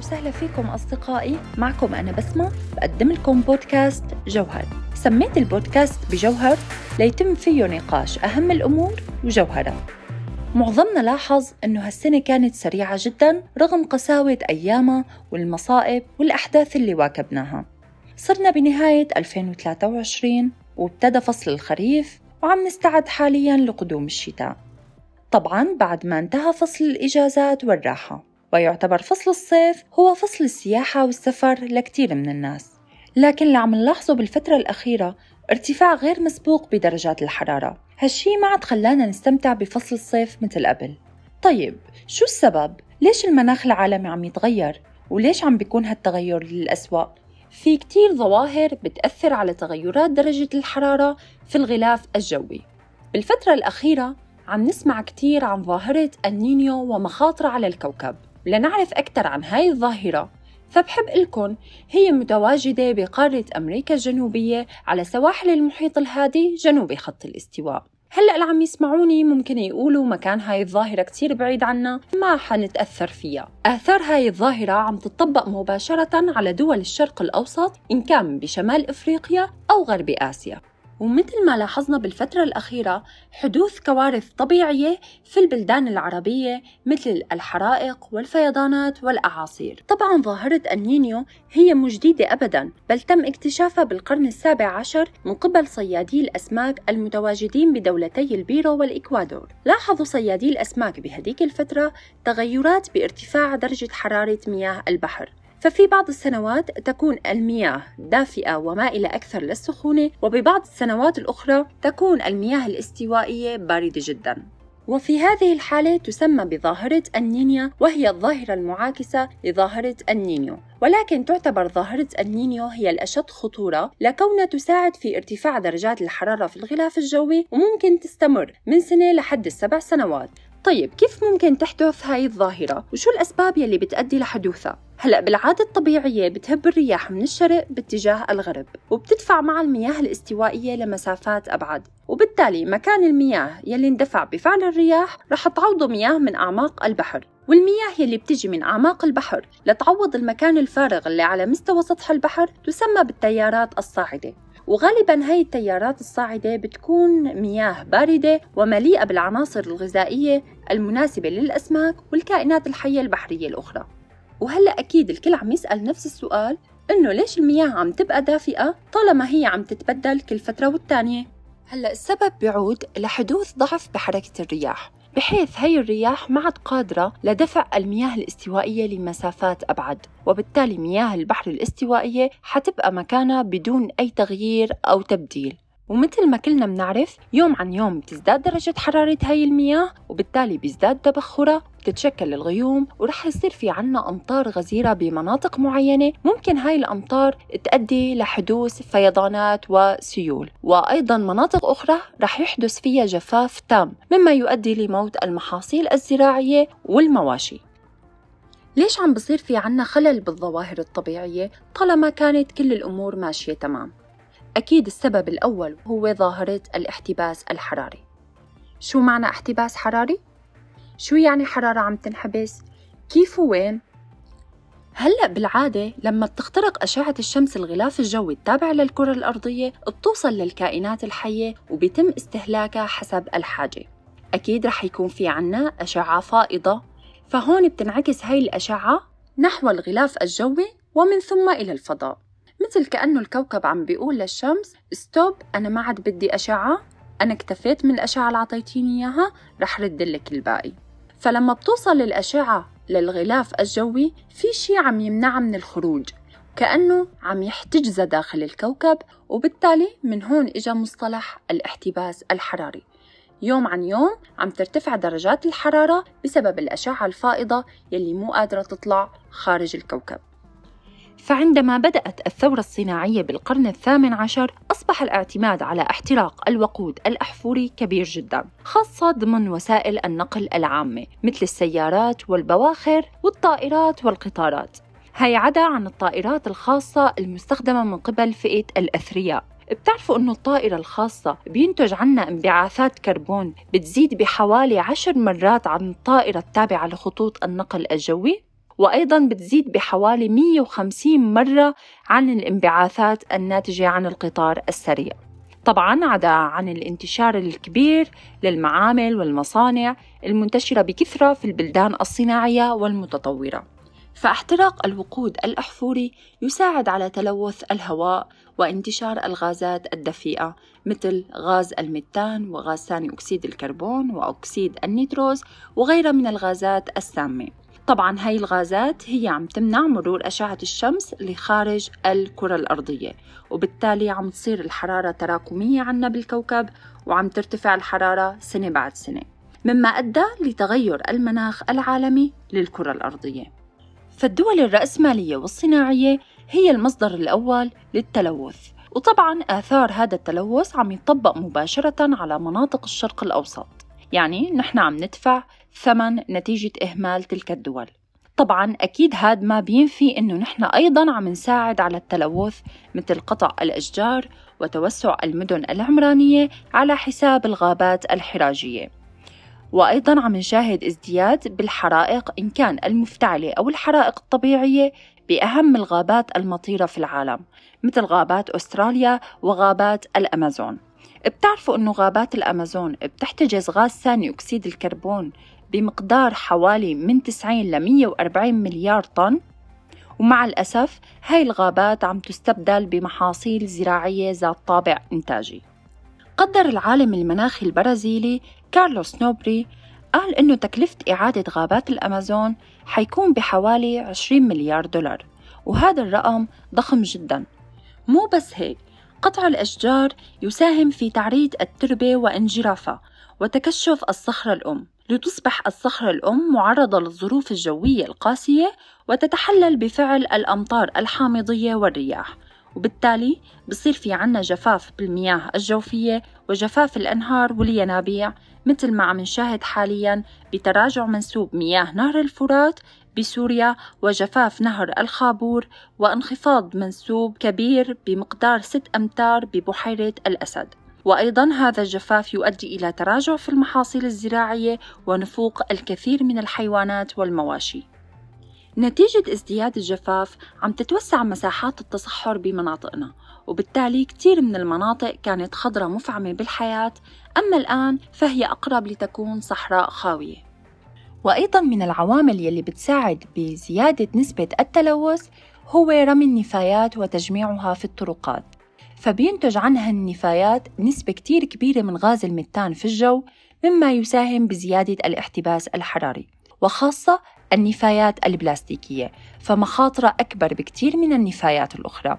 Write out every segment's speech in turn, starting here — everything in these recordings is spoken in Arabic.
وسهلا فيكم أصدقائي. معكم أنا بسمة بقدم لكم بودكاست جوهر. سميت البودكاست بجوهر ليتم فيه نقاش أهم الأمور وجوهرها. معظمنا لاحظ أنه هالسنة كانت سريعة جدا رغم قساوة أيامها والمصائب والأحداث اللي واكبناها. صرنا بنهاية 2023 وابتدى فصل الخريف وعم نستعد حاليا لقدوم الشتاء. طبعا بعد ما انتهى فصل الإجازات والراحة. ويعتبر فصل الصيف هو فصل السياحة والسفر لكتير من الناس لكن اللي عم نلاحظه بالفترة الأخيرة ارتفاع غير مسبوق بدرجات الحرارة هالشي ما عاد خلانا نستمتع بفصل الصيف مثل قبل طيب شو السبب؟ ليش المناخ العالمي عم يتغير؟ وليش عم بيكون هالتغير للأسوأ؟ في كتير ظواهر بتأثر على تغيرات درجة الحرارة في الغلاف الجوي بالفترة الأخيرة عم نسمع كتير عن ظاهرة ألنينيو ومخاطرها على الكوكب لنعرف أكثر عن هاي الظاهرة. فبحب لكم هي متواجدة بقارة أمريكا الجنوبية على سواحل المحيط الهادي جنوب خط الاستواء. هلأ اللي عم يسمعوني ممكن يقولوا مكان هاي الظاهرة كتير بعيد عنا ما حنتأثر فيها. آثار هاي الظاهرة عم تطبق مباشرة على دول الشرق الأوسط إن كان بشمال إفريقيا أو غرب آسيا. ومثل ما لاحظنا بالفترة الأخيرة حدوث كوارث طبيعية في البلدان العربية مثل الحرائق والفيضانات والأعاصير. طبعا ظاهرة النينيو هي مو جديدة أبدا بل تم اكتشافها بالقرن السابع عشر من قبل صيادي الأسماك المتواجدين بدولتي البيرو والإكوادور. لاحظوا صيادي الأسماك بهديك الفترة تغيرات بارتفاع درجة حرارة مياه البحر. ففي بعض السنوات تكون المياه دافئة ومائلة أكثر للسخونة وببعض السنوات الأخرى تكون المياه الاستوائية باردة جدا. وفي هذه الحالة تسمى بظاهرة النينيا وهي الظاهرة المعاكسة لظاهرة النينيو. ولكن تعتبر ظاهرة النينيو هي الأشد خطورة لكونها تساعد في ارتفاع درجات الحرارة في الغلاف الجوي وممكن تستمر من سنة لحد السبع سنوات. طيب كيف ممكن تحدث هاي الظاهرة؟ وشو الأسباب يلي بتأدي لحدوثها؟ هلأ بالعادة الطبيعية بتهب الرياح من الشرق باتجاه الغرب وبتدفع مع المياه الاستوائية لمسافات أبعد وبالتالي مكان المياه يلي اندفع بفعل الرياح رح تعوضه مياه من أعماق البحر والمياه يلي بتجي من أعماق البحر لتعوض المكان الفارغ اللي على مستوى سطح البحر تسمى بالتيارات الصاعدة وغالبا هاي التيارات الصاعدة بتكون مياه باردة ومليئة بالعناصر الغذائية المناسبة للأسماك والكائنات الحية البحرية الأخرى. وهلأ أكيد الكل عم يسأل نفس السؤال إنه ليش المياه عم تبقى دافئة طالما هي عم تتبدل كل فترة والتانية؟ هلأ السبب بيعود لحدوث ضعف بحركة الرياح. بحيث هي الرياح ما عاد قادرة لدفع المياه الاستوائية لمسافات أبعد وبالتالي مياه البحر الاستوائية حتبقى مكانها بدون أي تغيير أو تبديل. ومثل ما كلنا بنعرف يوم عن يوم بتزداد درجة حرارة هاي المياه وبالتالي بيزداد تبخرها بتتشكل الغيوم ورح يصير في عنا أمطار غزيرة بمناطق معينة. ممكن هاي الأمطار تؤدي لحدوث فيضانات وسيول. وأيضا مناطق أخرى رح يحدث فيها جفاف تام مما يؤدي لموت المحاصيل الزراعية والمواشي. ليش عم بصير في عنا خلل بالظواهر الطبيعية؟ طالما كانت كل الأمور ماشية تمام؟ أكيد السبب الأول هو ظاهرة الاحتباس الحراري شو معنى احتباس حراري؟ شو يعني حرارة عم تنحبس؟ كيف وين؟ هلأ بالعادة لما بتخترق أشعة الشمس الغلاف الجوي التابع للكرة الأرضية بتوصل للكائنات الحية وبيتم استهلاكها حسب الحاجة أكيد رح يكون في عنا أشعة فائضة فهون بتنعكس هاي الأشعة نحو الغلاف الجوي ومن ثم إلى الفضاء مثل كأنه الكوكب عم بيقول للشمس stop أنا ما عاد بدي أشعة أنا اكتفيت من الأشعة اللي عطيتيني إياها رح رد لك الباقي. فلما بتوصل الأشعة للغلاف الجوي في شي عم يمنعها من الخروج كأنه عم يحتجز داخل الكوكب وبالتالي من هون إجا مصطلح الاحتباس الحراري. يوم عن يوم عم ترتفع درجات الحرارة بسبب الأشعة الفائضة يلي مو قادرة تطلع خارج الكوكب. فعندما بدأت الثورة الصناعية بالقرن الثامن عشر أصبح الاعتماد على احتراق الوقود الأحفوري كبير جدا خاصة ضمن وسائل النقل العامة مثل السيارات والبواخر والطائرات والقطارات هي عدا عن الطائرات الخاصة المستخدمة من قبل فئة الأثرياء بتعرفوا إنه الطائرة الخاصة بينتج عنا انبعاثات كربون بتزيد بحوالي عشر مرات عن الطائرة التابعة لخطوط النقل الجوي؟ وأيضا بتزيد بحوالي 150 مرة عن الانبعاثات الناتجة عن القطار السريع. طبعا عدا عن الانتشار الكبير للمعامل والمصانع المنتشرة بكثرة في البلدان الصناعية والمتطورة. فاحتراق الوقود الأحفوري يساعد على تلوث الهواء وانتشار الغازات الدفيئة مثل غاز الميثان وغاز ثاني أكسيد الكربون وأكسيد النيتروز وغيرها من الغازات السامة. طبعا هاي الغازات هي عم تمنع مرور أشعة الشمس لخارج الكرة الأرضية وبالتالي عم تصير الحرارة تراكمية عنا بالكوكب وعم ترتفع الحرارة سنة بعد سنة مما أدى لتغير المناخ العالمي للكرة الأرضية. فالدول الرأسمالية والصناعية هي المصدر الأول للتلوث وطبعا آثار هذا التلوث عم يطبق مباشرة على مناطق الشرق الأوسط. يعني نحن عم ندفع ثمن نتيجة إهمال تلك الدول. طبعا أكيد هاد ما بينفي إنه نحن أيضا عم نساعد على التلوث مثل قطع الأشجار وتوسع المدن العمرانية على حساب الغابات الحراجية. وأيضا عم نشاهد ازدياد بالحرائق إن كان المفتعلة أو الحرائق الطبيعية بأهم الغابات المطيرة في العالم مثل غابات أستراليا وغابات الأمازون. بتعرفوا أنه غابات الأمازون بتحتجز غاز ثاني أكسيد الكربون بمقدار حوالي من 90 ل 140 مليار طن؟ ومع الأسف هاي الغابات عم تستبدل بمحاصيل زراعية ذات طابع إنتاجي. قدر العالم المناخي البرازيلي كارلوس نوبري قال إنه تكلفة إعادة غابات الأمازون حيكون بحوالي 20 مليار دولار. وهذا الرقم ضخم جدا. مو بس هيك قطع الأشجار يساهم في تعريض التربة وانجرافها وتكشف الصخرة الأم. لتصبح الصخرة الأم معرضة للظروف الجوية القاسية وتتحلل بفعل الأمطار الحامضية والرياح. وبالتالي بصير في عنا جفاف بالمياه الجوفية وجفاف الأنهار والينابيع مثل ما عم نشاهد حاليا بتراجع منسوب مياه نهر الفرات بسوريا وجفاف نهر الخابور وانخفاض منسوب كبير بمقدار 6 أمتار ببحيرة الأسد. وأيضا هذا الجفاف يؤدي إلى تراجع في المحاصيل الزراعية ونفوق الكثير من الحيوانات والمواشي. نتيجة ازدياد الجفاف عم تتوسع مساحات التصحر بمناطقنا وبالتالي كثير من المناطق كانت خضرة مفعمة بالحياة أما الآن فهي أقرب لتكون صحراء خاوية. وأيضا من العوامل يلي بتساعد بزيادة نسبة التلوث هو رمي النفايات وتجميعها في الطرقات. فبينتج عنها النفايات نسبة كتير كبيرة من غاز الميثان في الجو مما يساهم بزيادة الاحتباس الحراري وخاصة النفايات البلاستيكية فمخاطرها أكبر بكتير من النفايات الأخرى.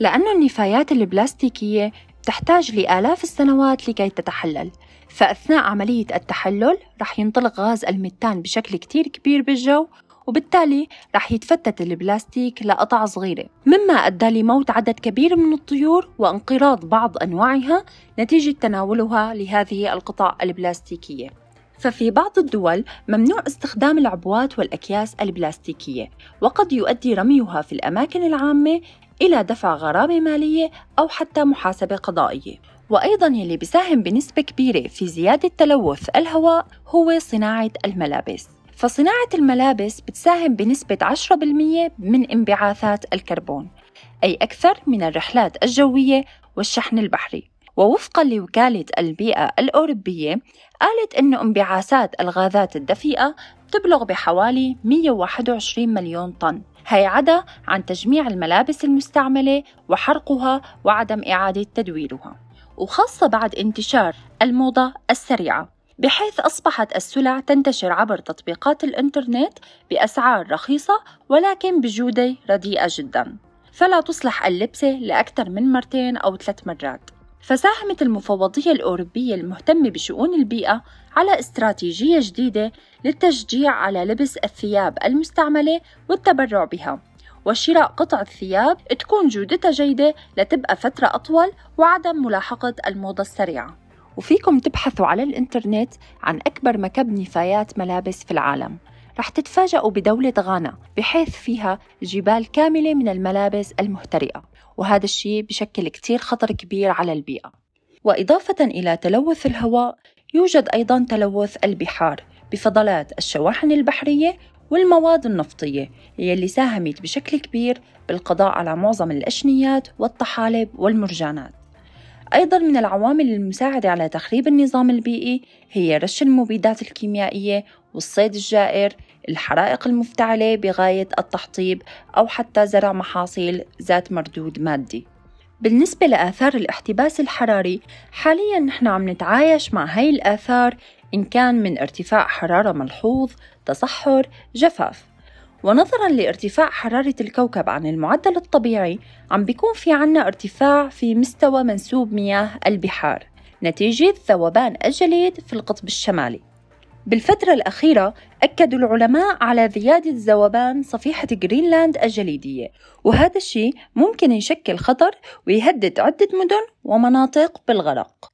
لأن النفايات البلاستيكية تحتاج لآلاف السنوات لكي تتحلل فأثناء عملية التحلل رح ينطلق غاز الميثان بشكل كتير كبير بالجو وبالتالي رح يتفتت البلاستيك لقطع صغيرة. مما أدى لموت عدد كبير من الطيور وانقراض بعض أنواعها نتيجة تناولها لهذه القطع البلاستيكية. ففي بعض الدول ممنوع استخدام العبوات والأكياس البلاستيكية وقد يؤدي رميها في الأماكن العامة إلى دفع غرامة مالية أو حتى محاسبة قضائية. وأيضا يلي بيساهم بنسبة كبيرة في زيادة تلوث الهواء هو صناعة الملابس. فصناعة الملابس بتساهم بنسبة 10% من انبعاثات الكربون أي أكثر من الرحلات الجوية والشحن البحري. ووفقا لوكالة البيئة الأوروبية قالت أن انبعاثات الغازات الدفيئة تبلغ بحوالي 121 مليون طن. هي عدا عن تجميع الملابس المستعملة وحرقها وعدم إعادة تدويرها. وخاصة بعد انتشار الموضة السريعة بحيث أصبحت السلع تنتشر عبر تطبيقات الإنترنت بأسعار رخيصة ولكن بجودة رديئة جدا. فلا تصلح اللبسة لأكثر من مرتين أو ثلاث مرات. فساهمت المفوضية الأوروبية المهتمة بشؤون البيئة على استراتيجية جديدة للتشجيع على لبس الثياب المستعملة والتبرع بها. وشراء قطع الثياب تكون جودتها جيدة لتبقى فترة أطول وعدم ملاحقة الموضة السريعة. وفيكم تبحثوا على الإنترنت عن أكبر مكب نفايات ملابس في العالم. رح تتفاجئوا بدولة غانا بحيث فيها جبال كاملة من الملابس المهترئة. وهذا الشيء بشكل كتير خطر كبير على البيئة. وإضافة إلى تلوث الهواء يوجد أيضا تلوث البحار بفضلات الشواحن البحرية والمواد النفطية يلي ساهمت بشكل كبير بالقضاء على معظم الأشنيات والطحالب والمرجانات. أيضا من العوامل المساعدة على تخريب النظام البيئي هي رش المبيدات الكيميائية والصيد الجائر الحرائق المفتعلة بغاية التحطيب أو حتى زرع محاصيل ذات مردود مادي. بالنسبة لآثار الاحتباس الحراري حاليا نحن عم نتعايش مع هاي الآثار إن كان من ارتفاع حرارة ملحوظ، تصحر، جفاف. ونظرا لارتفاع حرارة الكوكب عن المعدل الطبيعي عم بيكون في عنا ارتفاع في مستوى منسوب مياه البحار نتيجة ذوبان الجليد في القطب الشمالي. بالفترة الأخيرة أكدوا العلماء على زيادة ذوبان صفيحة جرينلاند الجليدية وهذا الشيء ممكن يشكل خطر ويهدد عدة مدن ومناطق بالغرق.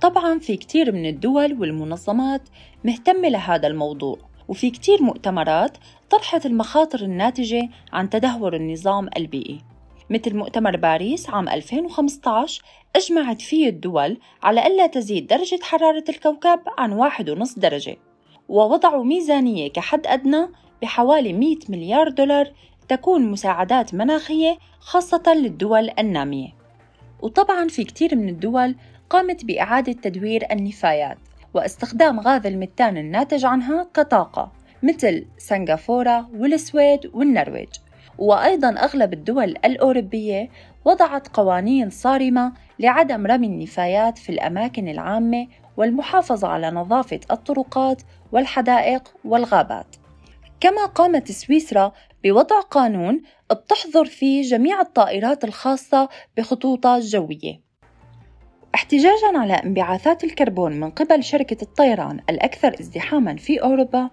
طبعا في كتير من الدول والمنظمات مهتمة لهذا الموضوع. وفي كتير مؤتمرات طرحت المخاطر الناتجة عن تدهور النظام البيئي. مثل مؤتمر باريس عام 2015 أجمعت فيه الدول على ألا تزيد درجة حرارة الكوكب عن واحد ونص درجة ووضعوا ميزانية كحد أدنى بحوالي 100 مليار دولار تكون مساعدات مناخية خاصة للدول النامية. وطبعا في كتير من الدول قامت بإعادة تدوير النفايات. واستخدام غاز الميثان الناتج عنها كطاقة مثل سنغافورة والسويد والنرويج. وأيضا أغلب الدول الأوروبية وضعت قوانين صارمة لعدم رمي النفايات في الأماكن العامة والمحافظة على نظافة الطرقات والحدائق والغابات. كما قامت سويسرا بوضع قانون بتحظر فيه جميع الطائرات الخاصة بخطوطها الجوية احتجاجا على انبعاثات الكربون من قبل شركة الطيران الأكثر ازدحاما في أوروبا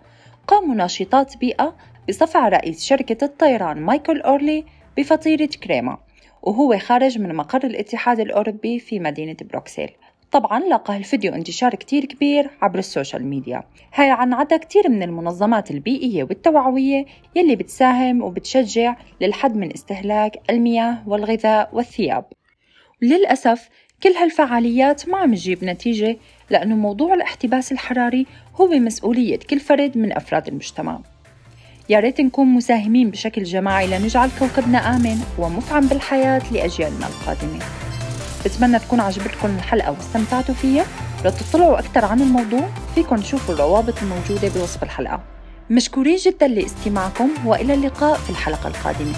قام ناشطات بيئة بصفع رئيس شركة الطيران مايكل أورلي بفطيرة كريمة وهو خارج من مقر الاتحاد الأوروبي في مدينة بروكسل طبعا لقى الفيديو انتشار كتير كبير عبر ال social media. هاي عن عدا كتير من المنظمات البيئية والتوعوية يلي بتساهم وبتشجع للحد من استهلاك المياه والغذاء والثياب. للأسف كل هالفعاليات ما عم تجيب نتيجة لأنه موضوع الاحتباس الحراري هو مسؤولية كل فرد من أفراد المجتمع. يا ريت نكون مساهمين بشكل جماعي لنجعل كوكبنا آمن ومفعم بالحياة لأجيالنا القادمة. بتمنى تكون عجبتكم الحلقة واستمتعتوا فيها. لو تطلعوا أكثر عن الموضوع فيكم تشوفوا الروابط الموجودة بوصف الحلقة. مشكورين جدا لاستماعكم وإلى اللقاء في الحلقة القادمة.